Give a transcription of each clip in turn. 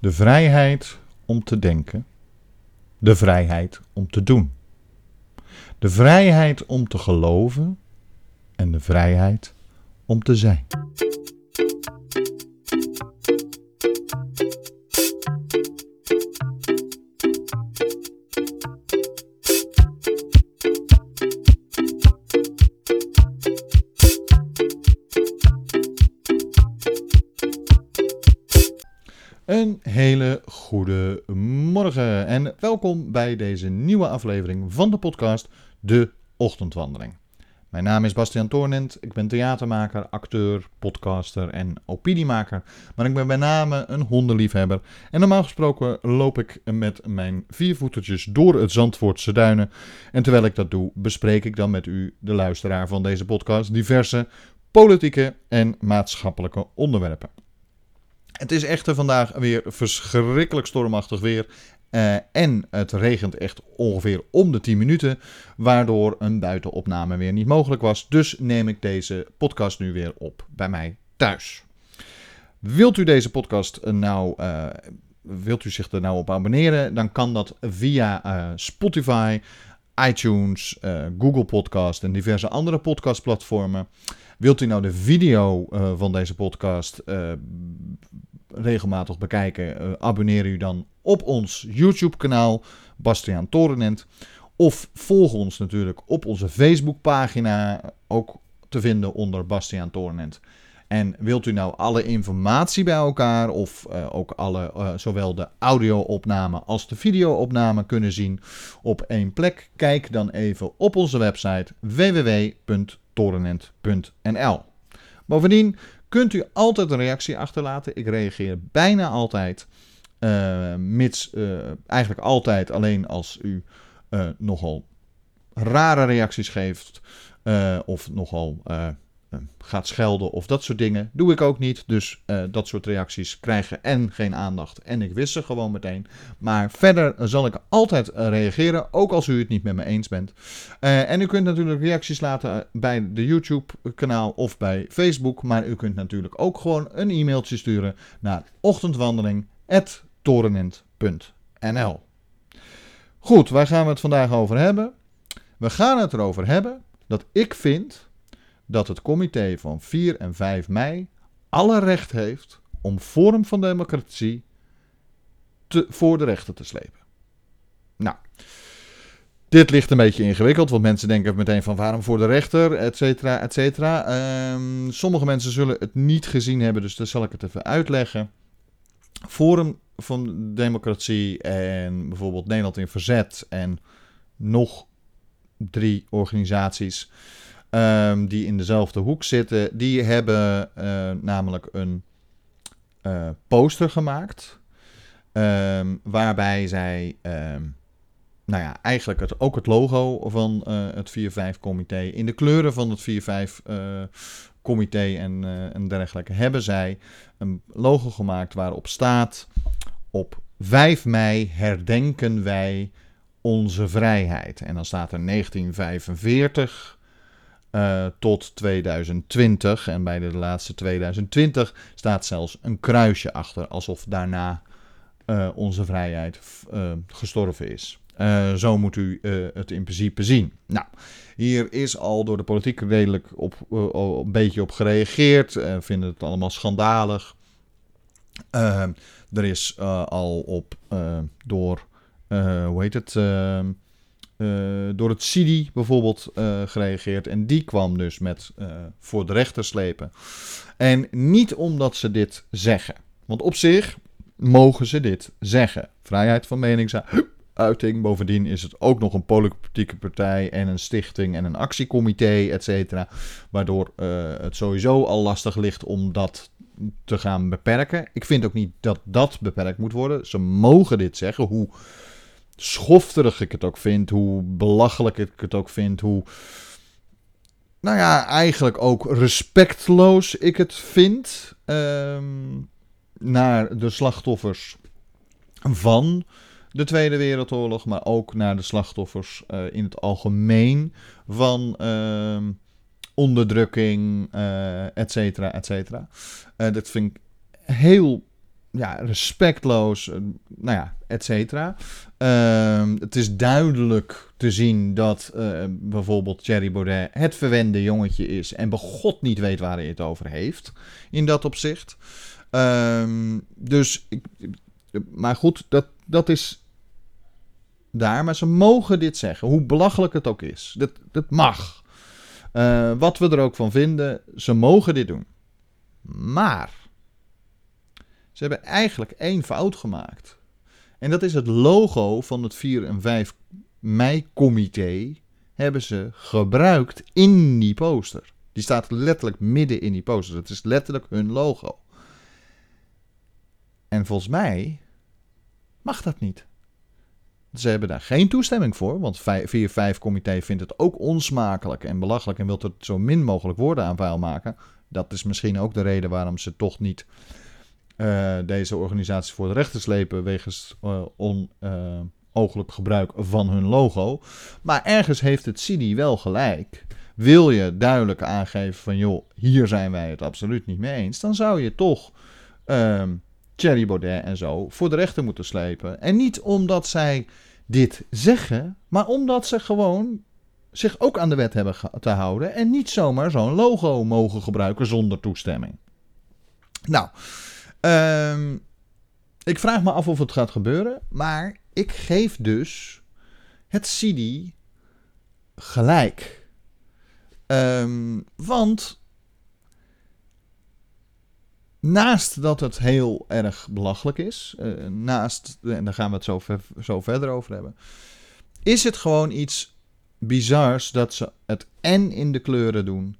De vrijheid om te denken. De vrijheid om te doen. De vrijheid om te geloven. En de vrijheid om te zijn. Een hele goede morgen en welkom bij deze nieuwe aflevering van de podcast De Ochtendwandeling. Mijn naam is Bastiaan Toornent, ik ben theatermaker, acteur, podcaster en opiniemaker, maar ik ben bij name een hondenliefhebber. En normaal gesproken loop ik met mijn vier voetertjes door het Zandvoortse duinen. En terwijl ik dat doe, bespreek ik dan met u, de luisteraar van deze podcast, diverse politieke en maatschappelijke onderwerpen. Het is echter vandaag weer verschrikkelijk stormachtig weer. Uh, en het regent echt ongeveer om de 10 minuten, waardoor een buitenopname weer niet mogelijk was. Dus neem ik deze podcast nu weer op bij mij thuis. Wilt u deze podcast nou, uh, wilt u zich er nou op abonneren, dan kan dat via Spotify, iTunes, Google Podcast en diverse andere podcastplatformen. Wilt u nou de video van deze podcast regelmatig bekijken, uh, abonneer u dan op ons YouTube-kanaal Bastiaan Torenent. Of volg ons natuurlijk op onze Facebookpagina, ook te vinden onder Bastiaan Torenent. En wilt u nou alle informatie bij elkaar of ook alle, zowel de audio-opname als de video-opname kunnen zien op één plek? Kijk dan even op onze website www.torenent.nl. Bovendien kunt u altijd een reactie achterlaten. Ik reageer bijna altijd. Uh, mits uh, eigenlijk altijd alleen als u uh, nogal rare reacties geeft. of nogal gaat schelden of dat soort dingen. Doe ik ook niet. Dus dat soort reacties krijgen en geen aandacht. En ik wist ze gewoon meteen. Maar verder zal ik altijd reageren. Ook als u het niet met me eens bent. en u kunt natuurlijk reacties laten bij de YouTube kanaal of bij Facebook. Maar u kunt natuurlijk ook gewoon een e-mailtje sturen naar ochtendwandeling.torenent.nl Goed, waar gaan we het vandaag over hebben? We gaan het erover hebben dat ik vind dat het comité van 4 en 5 mei alle recht heeft om vorm van democratie te, voor de rechter te slepen. Nou, dit ligt een beetje ingewikkeld, want mensen denken meteen van waarom voor de rechter, et cetera, et cetera. Um, sommige mensen zullen het niet gezien hebben, dus dan zal ik het even uitleggen. Forum van Democratie en bijvoorbeeld Nederland in Verzet en nog drie organisaties um, die in dezelfde hoek zitten, die hebben uh, namelijk een uh, poster gemaakt. Um, waarbij zij, um, nou ja, eigenlijk het, ook het logo van uh, het 4-5-comité in de kleuren van het 4-5-comité en, en dergelijke hebben zij een logo gemaakt waarop staat: op 5 mei herdenken wij onze vrijheid. En dan staat er 1945 uh, tot 2020. En bij de laatste 2020 staat zelfs een kruisje achter, alsof daarna uh, onze vrijheid uh, gestorven is. zo moet u het in principe zien. Nou, hier is al door de politiek redelijk op, een beetje op gereageerd. vinden het allemaal schandalig. er is al op door, hoe heet het? Uh, door het CIDI bijvoorbeeld uh, gereageerd. En die kwam dus met uh, voor de rechter slepen. En niet omdat ze dit zeggen. Want op zich mogen ze dit zeggen. Vrijheid van meningsuiting. Bovendien is het ook nog een politieke partij en een stichting en een actiecomité, et cetera. Waardoor het sowieso al lastig ligt om dat te gaan beperken. Ik vind ook niet dat dat beperkt moet worden. Ze mogen dit zeggen. Hoe schofterig ik het ook vind, hoe belachelijk ik het ook vind, hoe. Nou ja, eigenlijk ook respectloos ik het vind um, naar de slachtoffers van de Tweede Wereldoorlog, maar ook naar de slachtoffers uh, in het algemeen van uh, onderdrukking, uh, et cetera, et cetera. Uh, dat vind ik heel ja, respectloos, eh, nou ja, et cetera. Ehm, het is duidelijk te zien dat eh, bijvoorbeeld Thierry Baudet het verwende jongetje is en begot niet weet waar hij het over heeft in dat opzicht. Ehm, dus, ik, maar goed, dat, dat is daar. Maar ze mogen dit zeggen, hoe belachelijk het ook is. Dat, dat mag. Eh, wat we er ook van vinden, ze mogen dit doen. Maar ze hebben eigenlijk één fout gemaakt. En dat is het logo van het 4 en 5 mei-comité hebben ze gebruikt in die poster. Die staat letterlijk midden in die poster. Het is letterlijk hun logo. En volgens mij mag dat niet. Ze hebben daar geen toestemming voor, want 4-5-comité vindt het ook onsmakelijk en belachelijk en wil het zo min mogelijk woorden aan vuil maken. Dat is misschien ook de reden waarom ze toch niet uh, deze organisatie voor de rechter slepen wegens uh, gebruik van hun logo. Maar ergens heeft het CIDI wel gelijk. Wil je duidelijk aangeven van joh, hier zijn wij het absoluut niet mee eens, dan zou je toch uh, Thierry Baudet en zo voor de rechter moeten slepen. En niet omdat zij dit zeggen, maar omdat ze gewoon zich ook aan de wet hebben te houden en niet zomaar zo'n logo mogen gebruiken zonder toestemming. Nou, um, ik vraag me af of het gaat gebeuren, maar ik geef dus het CD gelijk. Um, want naast dat het heel erg belachelijk is, uh, naast, en daar gaan we het zo, zo verder over hebben, is het gewoon iets bizars dat ze het en in de kleuren doen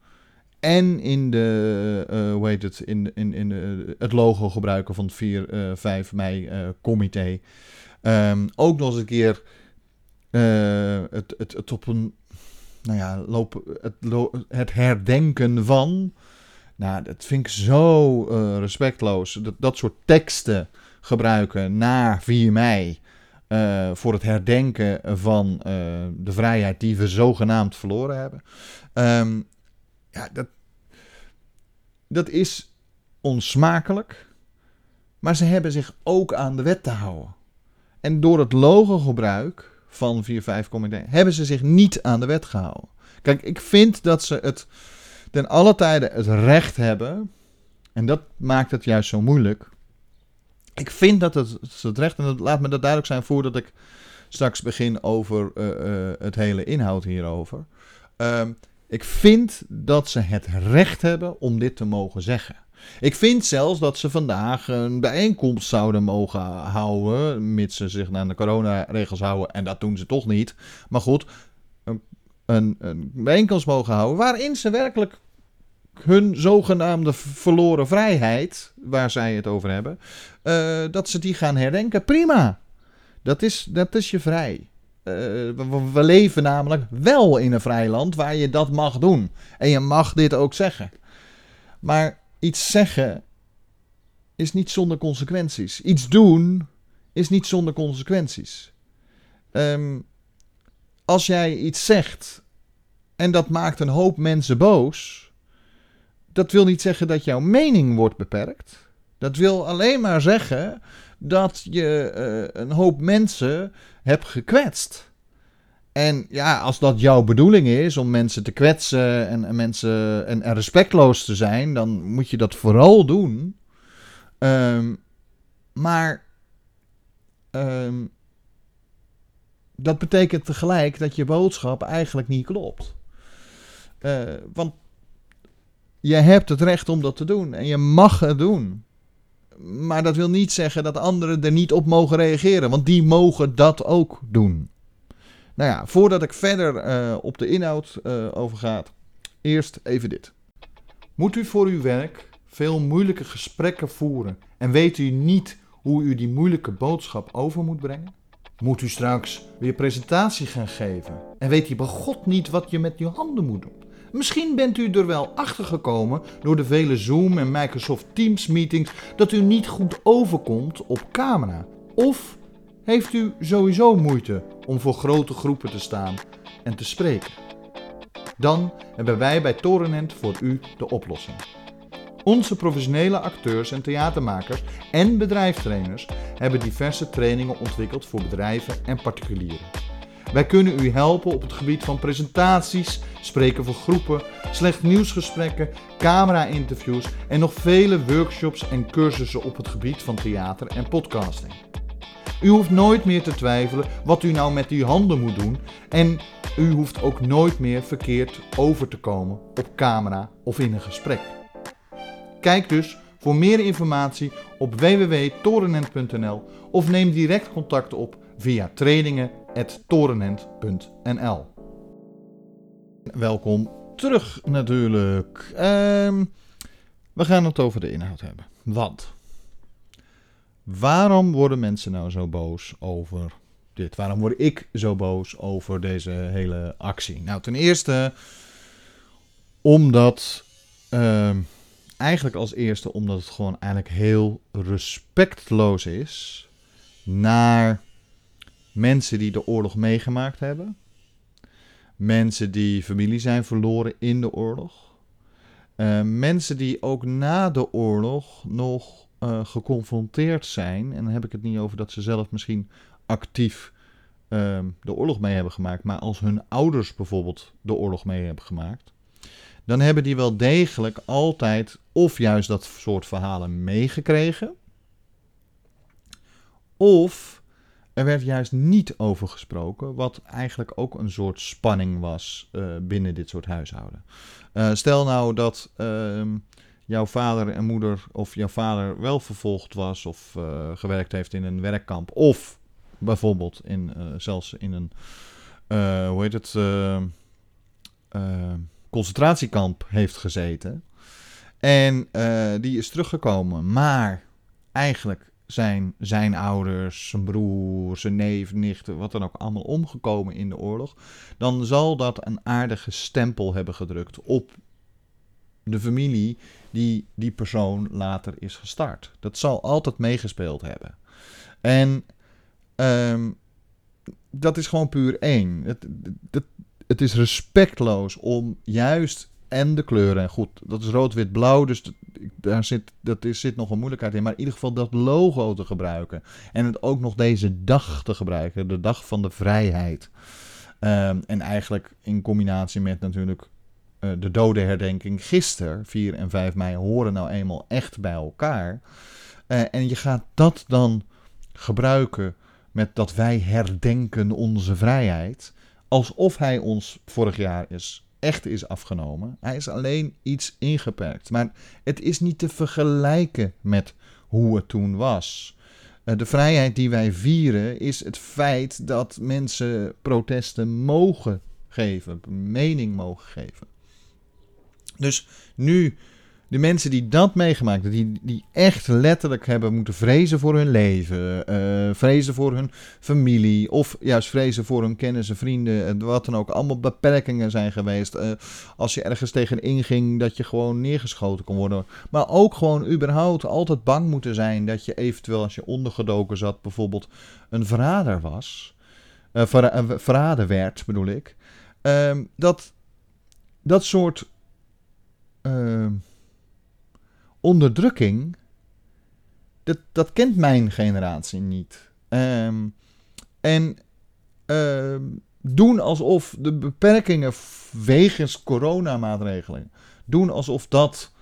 en in de, uh, hoe heet het, in, in, in de, het logo gebruiken van het 4, uh, 5 mei comité. Um, ook nog eens een keer het, het, het op een, nou ja, lopen, het, het herdenken van. Nou, dat vind ik zo respectloos. Dat, dat soort teksten gebruiken na 4 mei. Voor het herdenken van de vrijheid die we zogenaamd verloren hebben. Um, ja, dat, dat is onsmakelijk. Maar ze hebben zich ook aan de wet te houden. En door het logogebruik van 4.5 Comité hebben ze zich niet aan de wet gehouden. Kijk, ik vind dat ze het ten alle tijde het recht hebben. En dat maakt het juist zo moeilijk. Ik vind dat het, het recht, en laat me dat duidelijk zijn voordat ik straks begin over uh, uh, het hele inhoud hierover. Uh, ik vind dat ze het recht hebben om dit te mogen zeggen. Ik vind zelfs dat ze vandaag een bijeenkomst zouden mogen houden, mits ze zich aan de coronaregels houden, en dat doen ze toch niet. Maar goed, een, een, een bijeenkomst mogen houden waarin ze werkelijk hun zogenaamde verloren vrijheid, waar zij het over hebben, uh, dat ze die gaan herdenken. Prima. Dat is, dat is je vrij. Uh, we, leven namelijk wel in een vrij land waar je dat mag doen. En je mag dit ook zeggen. Maar iets zeggen is niet zonder consequenties. Iets doen is niet zonder consequenties. Um, als jij iets zegt en dat maakt een hoop mensen boos, dat wil niet zeggen dat jouw mening wordt beperkt. Dat wil alleen maar zeggen dat je uh, een hoop mensen hebt gekwetst. En ja, als dat jouw bedoeling is om mensen te kwetsen en, en mensen en, respectloos te zijn, dan moet je dat vooral doen. Um, maar um, dat betekent tegelijk dat je boodschap eigenlijk niet klopt. Uh, want je hebt het recht om dat te doen en je mag het doen. Maar dat wil niet zeggen dat anderen er niet op mogen reageren, want die mogen dat ook doen. Nou ja, voordat ik verder uh, op de inhoud uh, overgaat, eerst even dit. Moet u voor uw werk veel moeilijke gesprekken voeren en weet u niet hoe u die moeilijke boodschap over moet brengen? Moet u straks weer presentatie gaan geven en weet u bij God niet wat je met uw handen moet doen? Misschien bent u er wel achter gekomen door de vele Zoom en Microsoft Teams meetings dat u niet goed overkomt op camera. Of heeft u sowieso moeite om voor grote groepen te staan en te spreken? Dan hebben wij bij Torenent voor u de oplossing. Onze professionele acteurs en theatermakers en bedrijfstrainers hebben diverse trainingen ontwikkeld voor bedrijven en particulieren. Wij kunnen u helpen op het gebied van presentaties, spreken voor groepen, slecht nieuwsgesprekken, camera-interviews en nog vele workshops en cursussen op het gebied van theater en podcasting. U hoeft nooit meer te twijfelen wat u nou met uw handen moet doen en u hoeft ook nooit meer verkeerd over te komen op camera of in een gesprek. Kijk dus voor meer informatie op www.torenent.nl of neem direct contact op via trainingen.torenent.nl. Welkom terug natuurlijk. Ehm, we gaan het over de inhoud hebben. Want waarom worden mensen nou zo boos over dit? Waarom word ik zo boos over deze hele actie? Nou, ten eerste omdat. ehm, eigenlijk als eerste omdat het gewoon eigenlijk heel respectloos is naar mensen die de oorlog meegemaakt hebben. Mensen die familie zijn verloren in de oorlog. Eh, mensen die ook na de oorlog nog eh, geconfronteerd zijn. En dan heb ik het niet over dat ze zelf misschien actief ehm, de oorlog mee hebben gemaakt. Maar als hun ouders bijvoorbeeld de oorlog mee hebben gemaakt. Dan hebben die wel degelijk altijd of juist dat soort verhalen meegekregen. Of er werd juist niet over gesproken, wat eigenlijk ook een soort spanning was eh, binnen dit soort huishouden. Eh, stel nou dat ehm, jouw vader en moeder of jouw vader wel vervolgd was of eh, gewerkt heeft in een werkkamp of bijvoorbeeld in, zelfs in een, hoe heet het, concentratiekamp heeft gezeten. En die is teruggekomen, maar eigenlijk zijn zijn ouders, zijn broer, zijn neef, nichten, wat dan ook allemaal omgekomen in de oorlog. Dan zal dat een aardige stempel hebben gedrukt op de familie die die persoon later is gestart. Dat zal altijd meegespeeld hebben. En ehm, dat is gewoon puur één. Het, het, het is respectloos om juist en de kleuren. En goed, dat is rood, wit, blauw. Dus daar zit, dat is, zit nog een moeilijkheid in. Maar in ieder geval dat logo te gebruiken. En het ook nog deze dag te gebruiken. De dag van de vrijheid. Ehm, en eigenlijk in combinatie met natuurlijk eh, de dodenherdenking gisteren, 4 en 5 mei, horen nou eenmaal echt bij elkaar. Eh, en je gaat dat dan gebruiken met dat wij herdenken onze vrijheid. Alsof hij ons vorig jaar is, echt is afgenomen. Hij is alleen iets ingeperkt. Maar het is niet te vergelijken met hoe het toen was. Eh, De vrijheid die wij vieren is het feit dat mensen protesten mogen geven, mening mogen geven. Dus nu, de mensen die dat meegemaakt hebben, die, die echt letterlijk hebben moeten vrezen voor hun leven, eh, vrezen voor hun familie, of juist vrezen voor hun kennissen, vrienden, en wat dan ook, allemaal beperkingen zijn geweest. Eh, als je ergens tegenin ging, dat je gewoon neergeschoten kon worden. Maar ook gewoon überhaupt altijd bang moeten zijn dat je eventueel, als je ondergedoken zat, bijvoorbeeld een verrader was. eh, eh, verraden werd, bedoel ik. Ehm, dat, dat soort ehm, onderdrukking, dat, dat kent mijn generatie niet. Ehm, en ehm, doen alsof de beperkingen wegens coronamaatregelen, doen alsof dat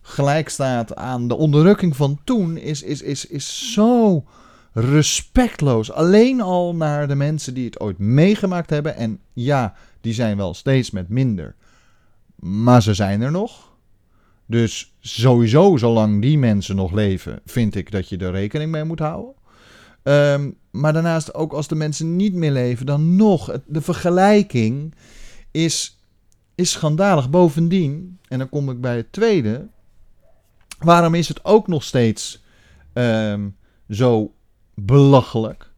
gelijk staat aan de onderdrukking van toen, is, is, is, is zo respectloos. Alleen al naar de mensen die het ooit meegemaakt hebben. En ja, die zijn wel steeds met minder. Maar ze zijn er nog. Dus sowieso, zolang die mensen nog leven, vind ik dat je er rekening mee moet houden. Ehm, maar daarnaast, ook als de mensen niet meer leven, dan nog. De vergelijking is, is schandalig. Bovendien, en dan kom ik bij het tweede. Waarom is het ook nog steeds ehm, zo belachelijk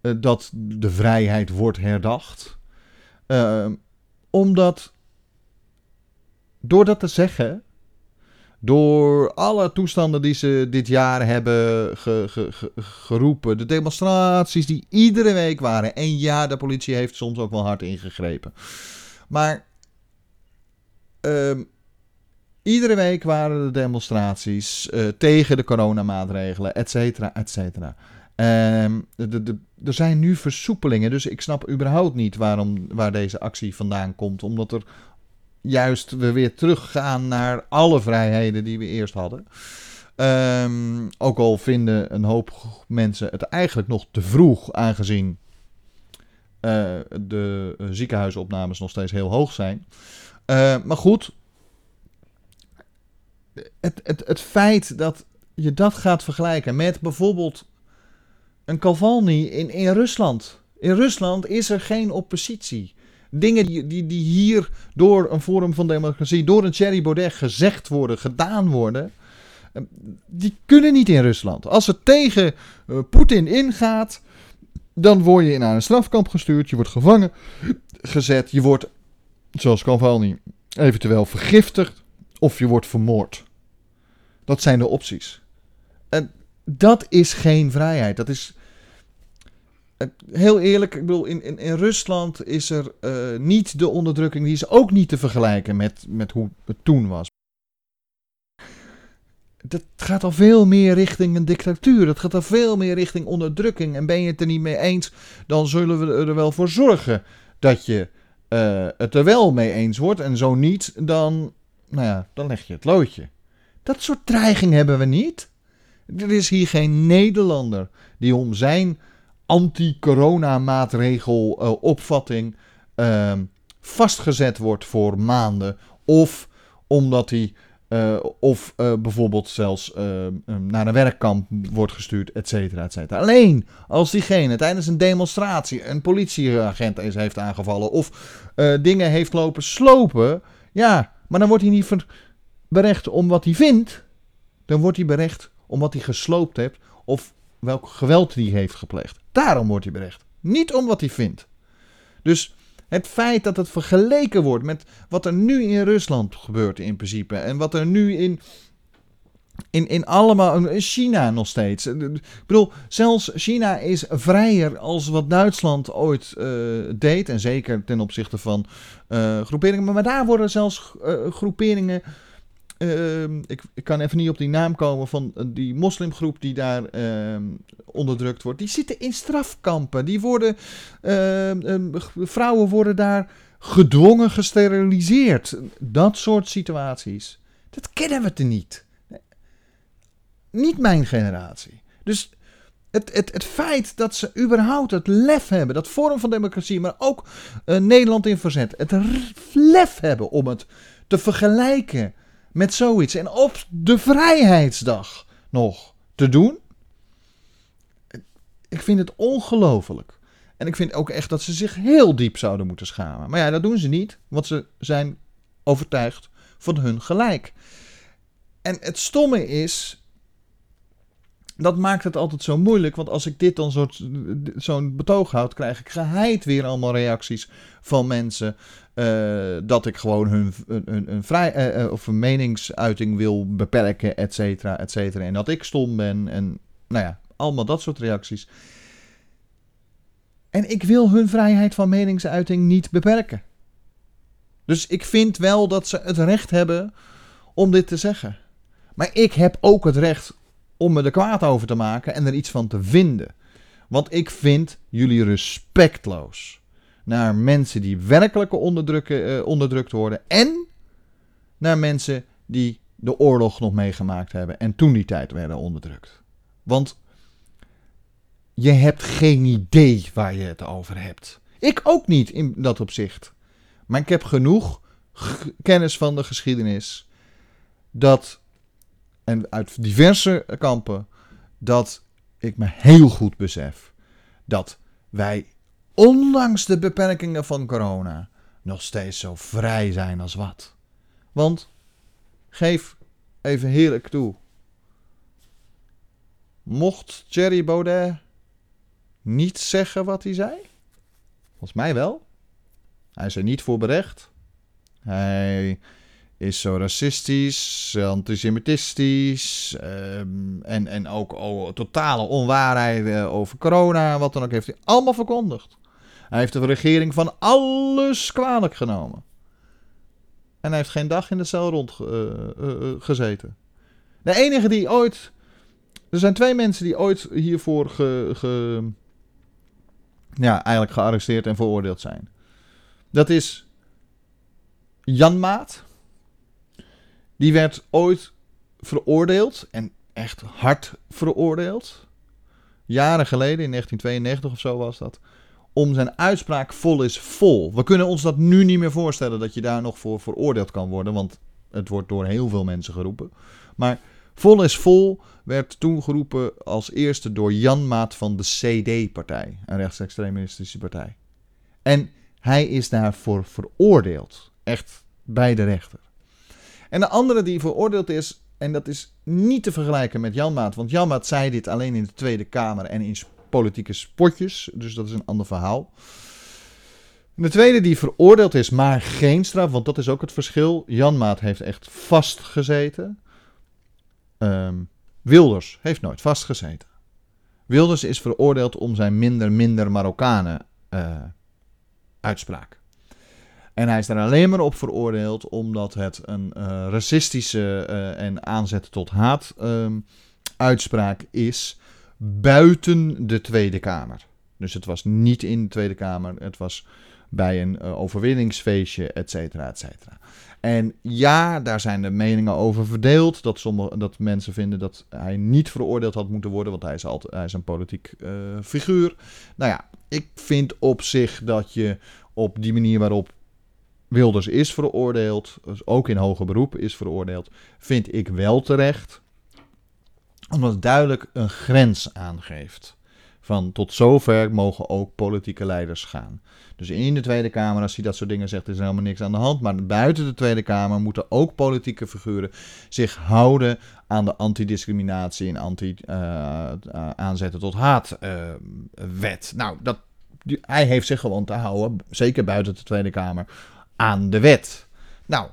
eh, dat de vrijheid wordt herdacht? Ehm, omdat door dat te zeggen, door alle toestanden die ze dit jaar hebben ge- ge- ge- geroepen, de demonstraties die iedere week waren. En ja, de politie heeft soms ook wel hard ingegrepen. Maar ehm, Iedere week waren er demonstraties eh, tegen de coronamaatregelen, et cetera, et cetera. Ehm, er zijn nu versoepelingen, dus ik snap überhaupt niet waarom, waar deze actie vandaan komt. Omdat er juist we weer teruggaan naar alle vrijheden die we eerst hadden. Ehm, ook al vinden een hoop mensen het eigenlijk nog te vroeg, aangezien uh, de ziekenhuisopnames nog steeds heel hoog zijn. Uh, maar goed, het, het, het feit dat je dat gaat vergelijken met bijvoorbeeld een Kavalny in, in Rusland. In Rusland is er geen oppositie. Dingen die, die, die hier door een Forum van Democratie, door een Thierry Baudet gezegd worden, gedaan worden, eh, die kunnen niet in Rusland. Als het tegen uh, Poetin ingaat, dan word je naar een strafkamp gestuurd, je wordt gevangen gezet, je wordt, zoals Kavalny, eventueel vergiftigd of je wordt vermoord. Dat zijn de opties. En dat is geen vrijheid. Dat is. Heel eerlijk, ik bedoel, in, in, in Rusland is er uh, niet de onderdrukking, die is ook niet te vergelijken met, met hoe het toen was. Dat gaat al veel meer richting een dictatuur. Dat gaat al veel meer richting onderdrukking. En ben je het er niet mee eens, dan zullen we er wel voor zorgen dat je uh, het er wel mee eens wordt. En zo niet, dan, nou ja, dan leg je het loodje. Dat soort dreiging hebben we niet. Er is hier geen Nederlander die om zijn anti-corona-maatregel uh, opvatting uh, vastgezet wordt voor maanden. Of omdat hij uh, of uh, bijvoorbeeld zelfs uh, naar een werkkamp wordt gestuurd, et cetera, et cetera. Alleen als diegene tijdens een demonstratie een politieagent eens heeft aangevallen of dingen heeft lopen slopen, ja, maar dan wordt hij niet berecht om wat hij vindt, dan wordt hij berecht om wat hij gesloopt heeft of welk geweld hij heeft gepleegd. Daarom wordt hij berecht, niet om wat hij vindt. Dus het feit dat het vergeleken wordt met wat er nu in Rusland gebeurt in principe. En wat er nu in, in, in allemaal. In China nog steeds. Ik bedoel, zelfs China is vrijer als wat Duitsland ooit uh, deed. En zeker ten opzichte van uh, groeperingen. Maar daar worden zelfs groeperingen uh, ik, ik, kan even niet op die naam komen van eh, die moslimgroep die daar uh, onderdrukt wordt. Die zitten in strafkampen. Die worden, ehm, vrouwen worden daar gedwongen gesteriliseerd. Dat soort situaties. Dat kennen we te niet. Niet mijn generatie. Dus het, het, het feit dat ze überhaupt het lef hebben, dat vorm van democratie, maar ook uh, Nederland in verzet, het lef hebben om het te vergelijken met zoiets. En op de vrijheidsdag nog te doen. Ik vind het ongelooflijk. En ik vind ook echt dat ze zich heel diep zouden moeten schamen. Maar ja, dat doen ze niet, want ze zijn overtuigd van hun gelijk. En het stomme is. Dat maakt het altijd zo moeilijk. Want als ik dit dan zo'n betoog houd, krijg ik geheid weer allemaal reacties van mensen. Uh, dat ik gewoon hun, hun, hun vrij, uh, of een meningsuiting wil beperken, et cetera, et cetera. En dat ik stom ben en nou ja, allemaal dat soort reacties. En ik wil hun vrijheid van meningsuiting niet beperken. Dus ik vind wel dat ze het recht hebben om dit te zeggen. Maar ik heb ook het recht om me er kwaad over te maken en er iets van te vinden. Want ik vind jullie respectloos naar mensen die werkelijk uh, onderdrukt worden en naar mensen die de oorlog nog meegemaakt hebben en toen die tijd werden onderdrukt. Want je hebt geen idee waar je het over hebt. Ik ook niet in dat opzicht. Maar ik heb genoeg kennis van de geschiedenis dat, en uit diverse kampen, dat ik me heel goed besef dat wij ondanks de beperkingen van corona, nog steeds zo vrij zijn als wat. Want, geef even heerlijk toe. Mocht Thierry Baudet niet zeggen wat hij zei? Volgens mij wel. Hij is er niet voor berecht. Hij is zo racistisch, antisemitistisch um, en, en ook totale onwaarheid over corona, wat dan ook, heeft hij allemaal verkondigd. Hij heeft de regering van alles kwalijk genomen. En hij heeft geen dag in de cel rondgezeten. de enige die ooit. Er zijn twee mensen die ooit hiervoor ge, ge, ja, eigenlijk gearresteerd en veroordeeld zijn. Dat is Jan Maat. Die werd ooit veroordeeld en echt hard veroordeeld. Jaren geleden, in 1992 of zo was dat. Om zijn uitspraak vol is vol. We kunnen ons dat nu niet meer voorstellen dat je daar nog voor veroordeeld kan worden. Want het wordt door heel veel mensen geroepen. Maar vol is vol werd toen geroepen als eerste door Jan Maat van de CD-partij. Een rechtsextremistische partij. En hij is daarvoor veroordeeld. Echt bij de rechter. En de andere die veroordeeld is, en dat is niet te vergelijken met Jan Maat, want Jan Maat zei dit alleen in de Tweede Kamer en in politieke spotjes, dus dat is een ander verhaal. De tweede die veroordeeld is, maar geen straf, want dat is ook het verschil. Jan Maat heeft echt vastgezeten. Um, Wilders heeft nooit vastgezeten. Wilders is veroordeeld om zijn minder minder Marokkanen uh, uitspraak. En hij is daar alleen maar op veroordeeld omdat het een uh, racistische uh, en aanzet tot haat um, uitspraak is buiten de Tweede Kamer. Dus het was niet in de Tweede Kamer, het was bij een uh, overwinningsfeestje, et cetera, et cetera. En ja, daar zijn de meningen over verdeeld. Dat, sommige, dat mensen vinden dat hij niet veroordeeld had moeten worden, want hij is, altijd, hij is een politiek figuur. Nou ja, ik vind op zich dat je op die manier waarop Wilders is veroordeeld, dus ook in hoger beroep is veroordeeld, vind ik wel terecht. Omdat het duidelijk een grens aangeeft. Van tot zover mogen ook politieke leiders gaan. Dus in de Tweede Kamer, als hij dat soort dingen zegt, is er helemaal niks aan de hand. Maar buiten de Tweede Kamer moeten ook politieke figuren zich houden aan de antidiscriminatie en anti-aanzetten uh, tot haatwet. Uh, nou, dat, hij heeft zich gewoon te houden, zeker buiten de Tweede Kamer, aan de wet. Nou,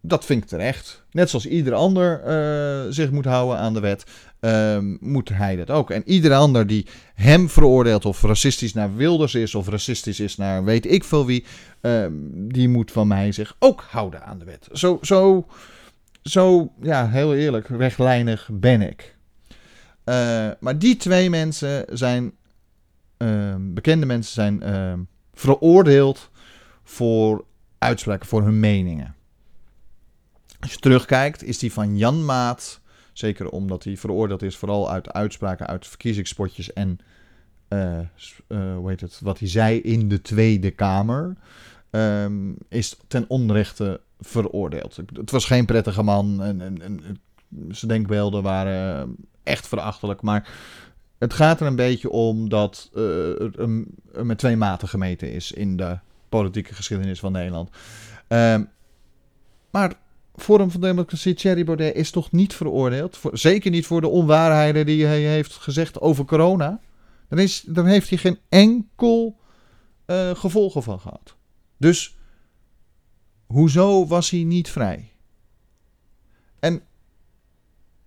dat vind ik terecht. Net zoals ieder ander uh, zich moet houden aan de wet, uh, moet hij dat ook. En ieder ander die hem veroordeelt of racistisch naar Wilders is of racistisch is naar weet ik veel wie, uh, die moet van mij zich ook houden aan de wet. Zo, zo, zo ja, heel eerlijk, rechtlijnig ben ik. Uh, maar die twee mensen zijn, ehm, bekende mensen zijn ehm, veroordeeld voor uitspraken, voor hun meningen. Als je terugkijkt, is die van Jan Maat, zeker omdat hij veroordeeld is, vooral uit uitspraken uit verkiezingspotjes en uh, uh, hoe heet het, wat hij zei in de Tweede Kamer, um, is ten onrechte veroordeeld. Het was geen prettige man en, en, en zijn denkbeelden waren echt verachtelijk, maar het gaat er een beetje om dat uh, er met twee maten gemeten is in de politieke geschiedenis van Nederland. Um, maar Forum van Democratie, Thierry Baudet, is toch niet veroordeeld? Voor, zeker niet voor de onwaarheden die hij heeft gezegd over corona. Dan, is, dan heeft hij geen enkel uh, gevolgen van gehad. Dus hoezo was hij niet vrij? En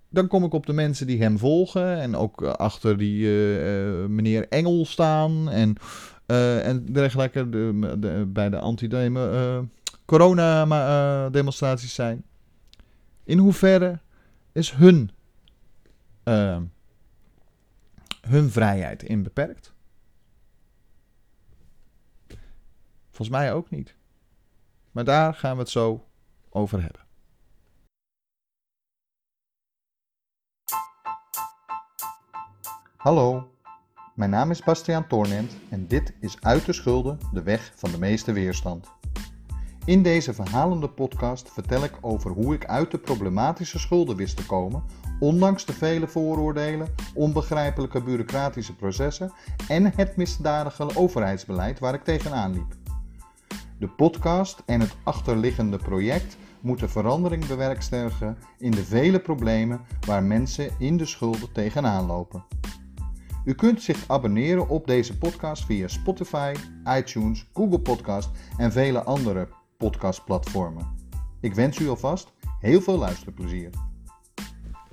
dan kom ik op de mensen die hem volgen en ook achter die uh, meneer Engel staan en, en dergelijke de, de, bij de anti-demo corona-demonstraties zijn. In hoeverre is hun, hun vrijheid in beperkt? Volgens mij ook niet. Maar daar gaan we het zo over hebben. Hallo, mijn naam is Bastiaan Toornent en dit is Uit de Schulden, de weg van de meeste weerstand. In deze verhalende podcast vertel ik over hoe ik uit de problematische schulden wist te komen, ondanks de vele vooroordelen, onbegrijpelijke bureaucratische processen en het misdadige overheidsbeleid waar ik tegenaan liep. De podcast en het achterliggende project moeten verandering bewerkstelligen in de vele problemen waar mensen in de schulden tegenaan lopen. U kunt zich abonneren op deze podcast via Spotify, iTunes, Google Podcast en vele andere podcastplatformen. Ik wens u alvast heel veel luisterplezier.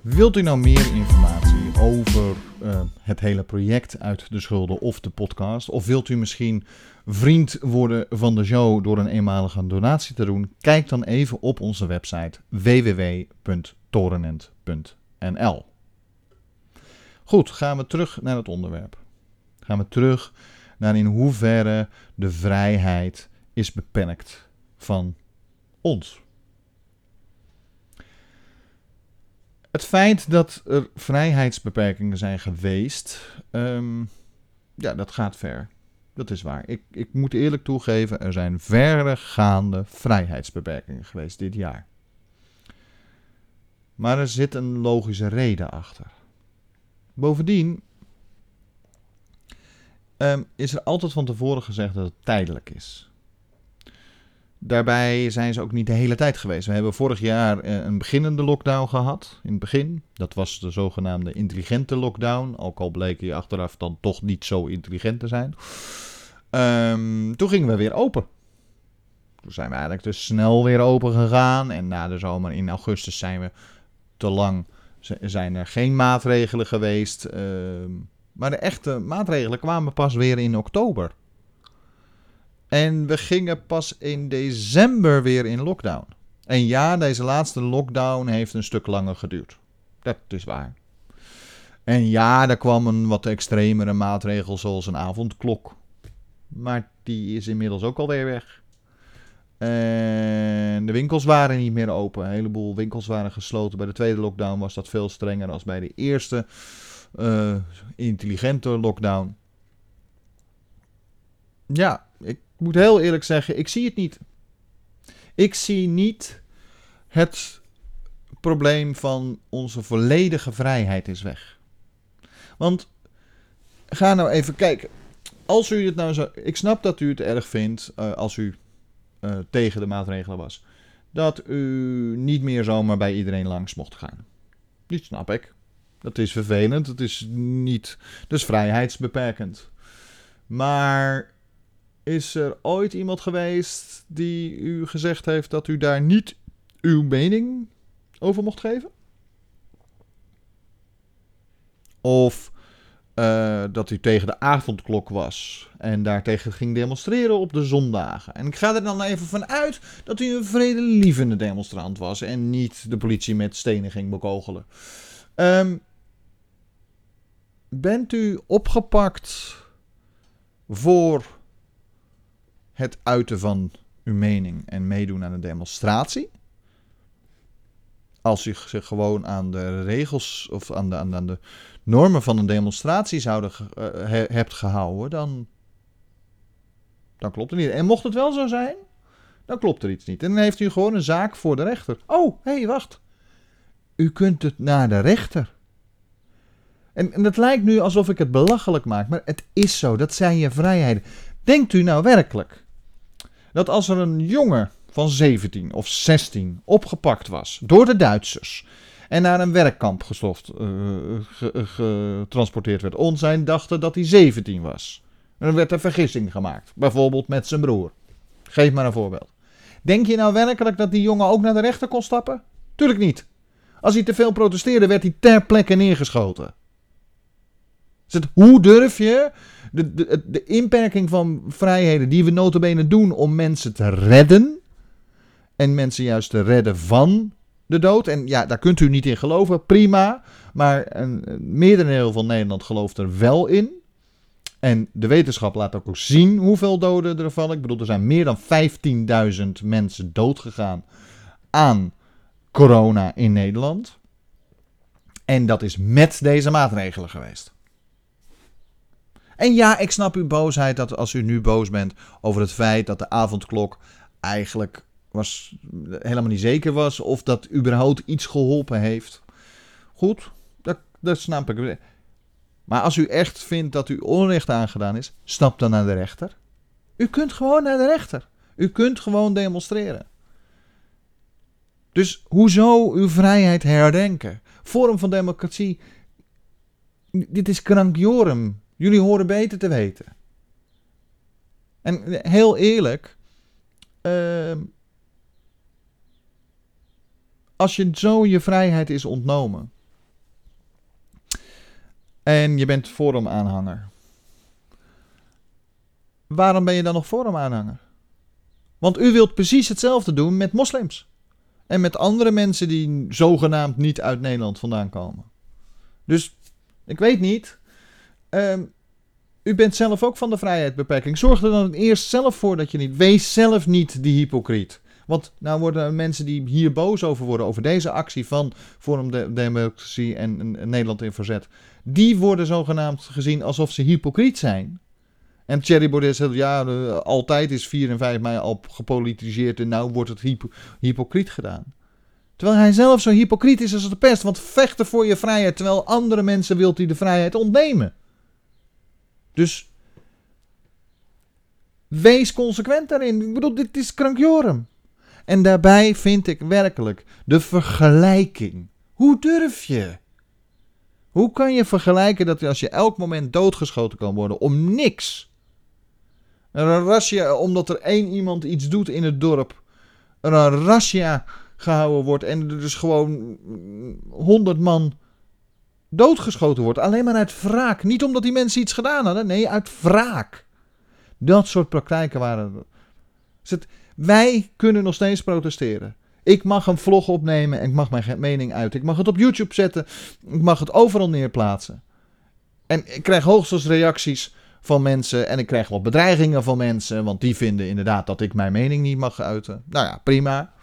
Wilt u nou meer informatie over uh, het hele project uit de schulden of de podcast? Of wilt u misschien vriend worden van de show door een eenmalige donatie te doen? Kijk dan even op onze website www.torenent.nl. Goed, gaan we terug naar het onderwerp. Gaan we terug naar in hoeverre de vrijheid is beperkt van ons. Het feit dat er vrijheidsbeperkingen zijn geweest, um, ja, dat gaat ver. Dat is waar. Ik, ik moet eerlijk toegeven, er zijn verregaande vrijheidsbeperkingen geweest dit jaar. Maar er zit een logische reden achter. Bovendien um, is er altijd van tevoren gezegd dat het tijdelijk is. Daarbij zijn ze ook niet de hele tijd geweest. We hebben vorig jaar eh, een beginnende lockdown gehad. In het begin. Dat was de zogenaamde intelligente lockdown. Ook al bleek je achteraf dan toch niet zo intelligent te zijn. Um, toen gingen we weer open. Toen zijn we eigenlijk dus snel weer open gegaan. En na de zomer in augustus zijn we te lang. Zijn er geen maatregelen geweest. Uh, maar de echte maatregelen kwamen pas weer in oktober. En we gingen pas in december weer in lockdown. En ja, deze laatste lockdown heeft een stuk langer geduurd. Dat is waar. En ja, daar kwam een wat extremere maatregel zoals een avondklok. Maar die is inmiddels ook alweer weg. En de winkels waren niet meer open. Een heleboel winkels waren gesloten. Bij de tweede lockdown was dat veel strenger dan bij de eerste uh, intelligente lockdown. Ja, ik moet heel eerlijk zeggen, ik zie het niet. Ik zie niet het probleem van onze volledige vrijheid is weg. Want ga nou even kijken. Als u het nou zo. Ik snap dat u het erg vindt uh, als u uh, tegen de maatregelen was. Dat u niet meer zomaar bij iedereen langs mocht gaan. Die snap ik. Dat is vervelend. Dat is niet. Is vrijheidsbeperkend. Maar is er ooit iemand geweest die u gezegd heeft dat u daar niet uw mening over mocht geven? Of uh, dat u tegen de avondklok was en daartegen ging demonstreren op de zondagen. En ik ga er dan even van uit dat u een vredelievende demonstrant was en niet de politie met stenen ging bekogelen. Um, bent u opgepakt voor het uiten van uw mening en meedoen aan een demonstratie. Als u zich gewoon aan de regels of aan de, aan de normen van een demonstratie zouden uh, hebt gehouden, dan, dan klopt het niet. En mocht het wel zo zijn, dan klopt er iets niet. En dan heeft u gewoon een zaak voor de rechter. Oh, hé, hey, wacht. U kunt het naar de rechter. En, en het lijkt nu alsof ik het belachelijk maak, maar het is zo. Dat zijn je vrijheden. Denkt u nou werkelijk dat als er een jongen van 17 of 16 opgepakt was door de Duitsers en naar een werkkamp gestoft, uh, getransporteerd werd, onzijn dachten dat hij 17 was. Dan werd er vergissing gemaakt, bijvoorbeeld met zijn broer. Geef maar een voorbeeld. Denk je nou werkelijk dat die jongen ook naar de rechter kon stappen? Tuurlijk niet. Als hij te veel protesteerde, werd hij ter plekke neergeschoten. Dus hoe durf je de, de, de inperking van vrijheden die we notabene doen om mensen te redden. En mensen juist te redden van de dood. En ja, daar kunt u niet in geloven, prima. Maar een, een meerdere van Nederland gelooft er wel in. En de wetenschap laat ook zien hoeveel doden er vallen. Ik bedoel, er zijn meer dan 15.000 mensen doodgegaan aan corona in Nederland. En dat is met deze maatregelen geweest. En ja, ik snap uw boosheid dat als u nu boos bent over het feit dat de avondklok eigenlijk was, helemaal niet zeker was of dat überhaupt iets geholpen heeft. Goed, dat, dat snap ik. Maar als u echt vindt dat u onrecht aangedaan is, stap dan naar de rechter. U kunt gewoon naar de rechter. U kunt gewoon demonstreren. Dus hoezo uw vrijheid herdenken? Vorm van democratie. Dit is krankjorum. Jullie horen beter te weten. En heel eerlijk, uh, als je zo je vrijheid is ontnomen, En je bent Forum-aanhanger. Waarom ben je dan nog Forum-aanhanger? Want u wilt precies hetzelfde doen met moslims. En met andere mensen die zogenaamd niet uit Nederland vandaan komen. Dus ik weet niet. Ehm, u bent zelf ook van de vrijheidsbeperking. Zorg er dan eerst zelf voor dat je niet. Wees zelf niet die hypocriet. Want nou worden mensen die hier boos over worden, over deze actie van Forum de Democratie en, Nederland in Verzet, die worden zogenaamd gezien alsof ze hypocriet zijn. En Thierry Baudet zegt, ja, altijd is 4 en 5 mei al gepolitiseerd en nou wordt het hypo hypocriet gedaan. Terwijl hij zelf zo hypocriet is als de pest, want vechten voor je vrijheid, terwijl andere mensen wilt hij de vrijheid ontnemen. Dus wees consequent daarin. Ik bedoel, dit is krankjorum. En daarbij vind ik werkelijk de vergelijking. Hoe durf je? Hoe kan je vergelijken dat als je elk moment doodgeschoten kan worden om niks? Een rasje, omdat er één iemand iets doet in het dorp. Een rasja gehouden wordt en er dus gewoon honderd man doodgeschoten wordt. Alleen maar uit wraak. Niet omdat die mensen iets gedaan hadden. Nee, uit wraak. Dat soort praktijken waren. het, wij kunnen nog steeds protesteren. Ik mag een vlog opnemen en ik mag mijn mening uit. Ik mag het op YouTube zetten. Ik mag het overal neerplaatsen. En ik krijg hoogstens reacties van mensen. En ik krijg wel bedreigingen van mensen. Want die vinden inderdaad dat ik mijn mening niet mag uiten. Nou ja, prima.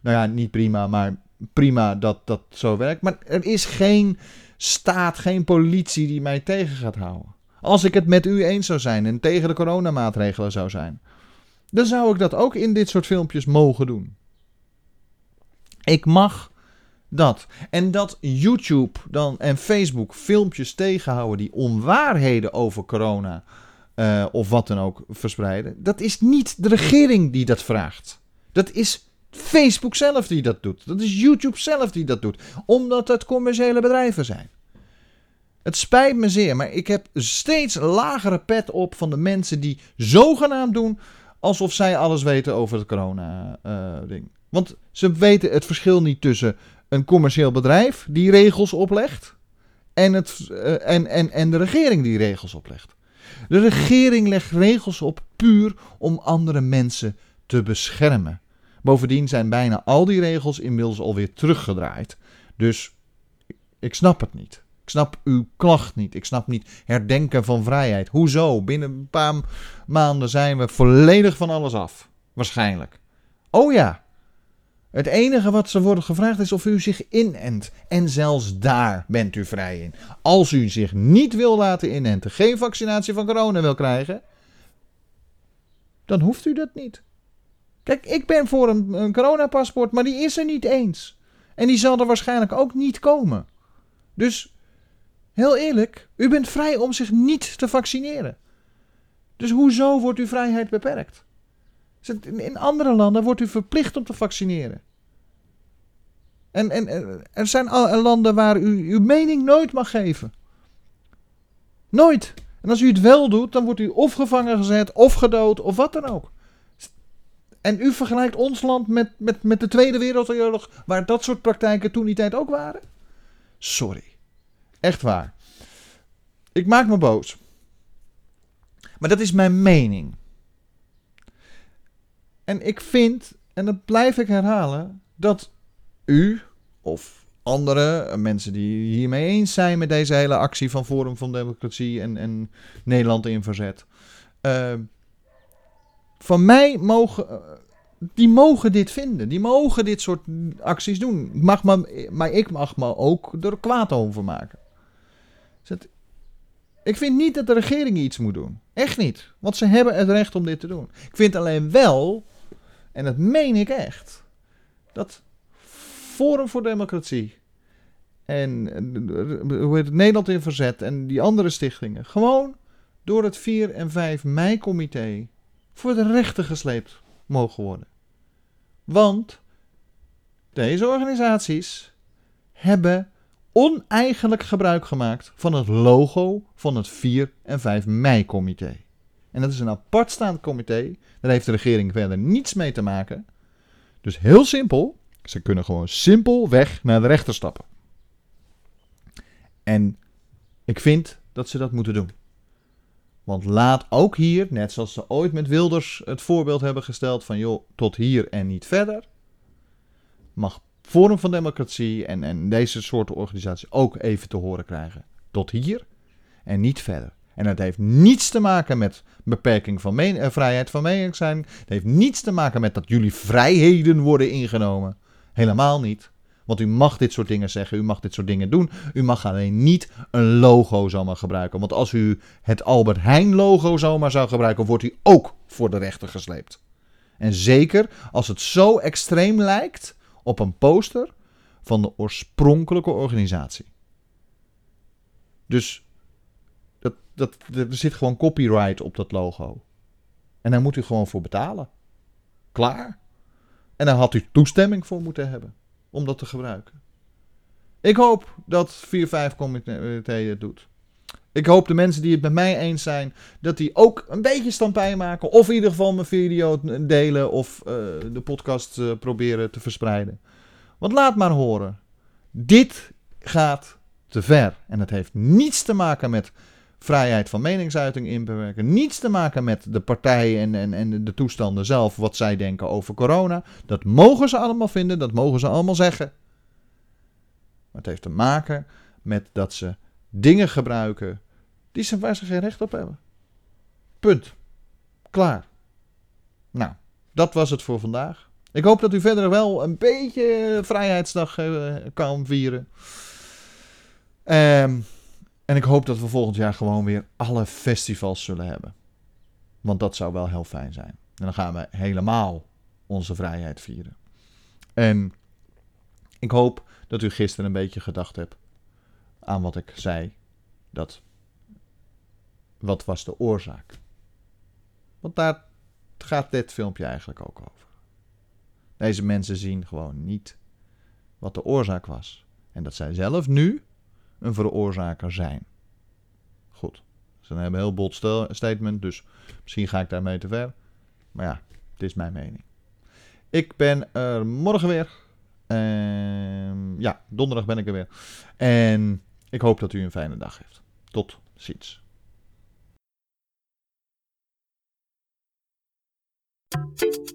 Nou ja, niet prima, maar prima dat dat zo werkt. Maar er is geen staat, geen politie die mij tegen gaat houden. Als ik het met u eens zou zijn en tegen de coronamaatregelen zou zijn, dan zou ik dat ook in dit soort filmpjes mogen doen. Ik mag dat. En dat YouTube dan en Facebook filmpjes tegenhouden die onwaarheden over corona uh, of wat dan ook verspreiden, dat is niet de regering die dat vraagt. Dat is Facebook zelf die dat doet. Dat is YouTube zelf die dat doet. Omdat het commerciële bedrijven zijn. Het spijt me zeer, maar ik heb steeds lagere pet op van de mensen die zogenaamd doen alsof zij alles weten over het corona-ding. Eh, Want ze weten het verschil niet tussen een commercieel bedrijf die regels oplegt en, het, uh, en, en, en de regering die regels oplegt. De regering legt regels op puur om andere mensen te beschermen. Bovendien zijn bijna al die regels inmiddels alweer teruggedraaid. Dus ik snap het niet. Ik snap uw klacht niet. Ik snap niet herdenken van vrijheid. Hoezo? Binnen een paar maanden zijn we volledig van alles af. Waarschijnlijk. Oh ja. Het enige wat ze worden gevraagd is of u zich inent. En zelfs daar bent u vrij in. Als u zich niet wil laten inenten, geen vaccinatie van corona wil krijgen, dan hoeft u dat niet. Kijk, ik ben voor een, een coronapaspoort, maar die is er niet eens. En die zal er waarschijnlijk ook niet komen. Dus Heel eerlijk, u bent vrij om zich niet te vaccineren. Dus hoezo wordt uw vrijheid beperkt? In andere landen wordt u verplicht om te vaccineren. En, en er zijn landen waar u uw mening nooit mag geven. Nooit. En als u het wel doet, dan wordt u of gevangen gezet, of gedood, of wat dan ook. En u vergelijkt ons land met, met, met de Tweede Wereldoorlog, waar dat soort praktijken toen die tijd ook waren? Sorry. Echt waar. Ik maak me boos. Maar dat is mijn mening. En ik vind, en dat blijf ik herhalen, dat u of andere mensen die hiermee eens zijn met deze hele actie van Forum van Democratie en, en Nederland in Verzet. Uh, van mij mogen, die mogen dit vinden. Die mogen dit soort acties doen. Mag maar, maar ik mag me ook er kwaad over maken. Ik vind niet dat de regering iets moet doen. Echt niet. Want ze hebben het recht om dit te doen. Ik vind alleen wel, en dat meen ik echt, dat Forum voor Democratie en hoe heet het, Nederland in Verzet en die andere stichtingen gewoon door het 4 en 5 mei-comité voor de rechter gesleept mogen worden. Want deze organisaties hebben oneigenlijk gebruik gemaakt van het logo van het 4 en 5 mei-comité. En dat is een apart staand comité. Daar heeft de regering verder niets mee te maken. Dus heel simpel. Ze kunnen gewoon simpelweg naar de rechter stappen. En Ik vind dat ze dat moeten doen. Want laat ook hier, net zoals ze ooit met Wilders het voorbeeld hebben gesteld van joh, tot hier en niet verder, mag Forum van Democratie en, en deze soort organisaties ook even te horen krijgen. Tot hier en niet verder. En dat heeft niets te maken met beperking van eh, vrijheid van meningsuiting. Het heeft niets te maken met dat jullie vrijheden worden ingenomen. Helemaal niet. Want u mag dit soort dingen zeggen, u mag dit soort dingen doen. U mag alleen niet een logo zomaar gebruiken. Want als u het Albert Heijn logo zomaar zou gebruiken, wordt u ook voor de rechter gesleept. En zeker als het zo extreem lijkt op een poster van de oorspronkelijke organisatie. Dus dat, dat, er zit gewoon copyright op dat logo. En daar moet u gewoon voor betalen. Klaar. En daar had u toestemming voor moeten hebben om dat te gebruiken. Ik hoop dat 4-5 comité het doet. Ik hoop de mensen die het met mij eens zijn, dat die ook een beetje stampij maken. Of in ieder geval mijn video delen of uh, de podcast uh, proberen te verspreiden. Want laat maar horen. Dit gaat te ver. En het heeft niets te maken met vrijheid van meningsuiting inperken. Niets te maken met de partijen en, en, en de toestanden zelf, wat zij denken over corona. Dat mogen ze allemaal vinden, dat mogen ze allemaal zeggen. Maar het heeft te maken met dat ze dingen gebruiken die ze, waar ze geen recht op hebben. Punt. Klaar. Nou, dat was het voor vandaag. Ik hoop dat u verder wel een beetje Vrijheidsdag uh, kan vieren. Um, en ik hoop dat we volgend jaar gewoon weer alle festivals zullen hebben. Want dat zou wel heel fijn zijn. En dan gaan we helemaal onze vrijheid vieren. En ik hoop dat u gisteren een beetje gedacht hebt aan wat ik zei. Dat wat was de oorzaak? Want daar gaat dit filmpje eigenlijk ook over. Deze mensen zien gewoon niet wat de oorzaak was. En dat zij zelf nu een veroorzaker zijn. Goed. Dat is een heel bold statement, dus misschien ga ik daarmee te ver. Maar ja, het is mijn mening. Ik ben er morgen weer. Uh, ja, donderdag ben ik er weer. En ik hoop dat u een fijne dag heeft. Tot ziens. Thank you.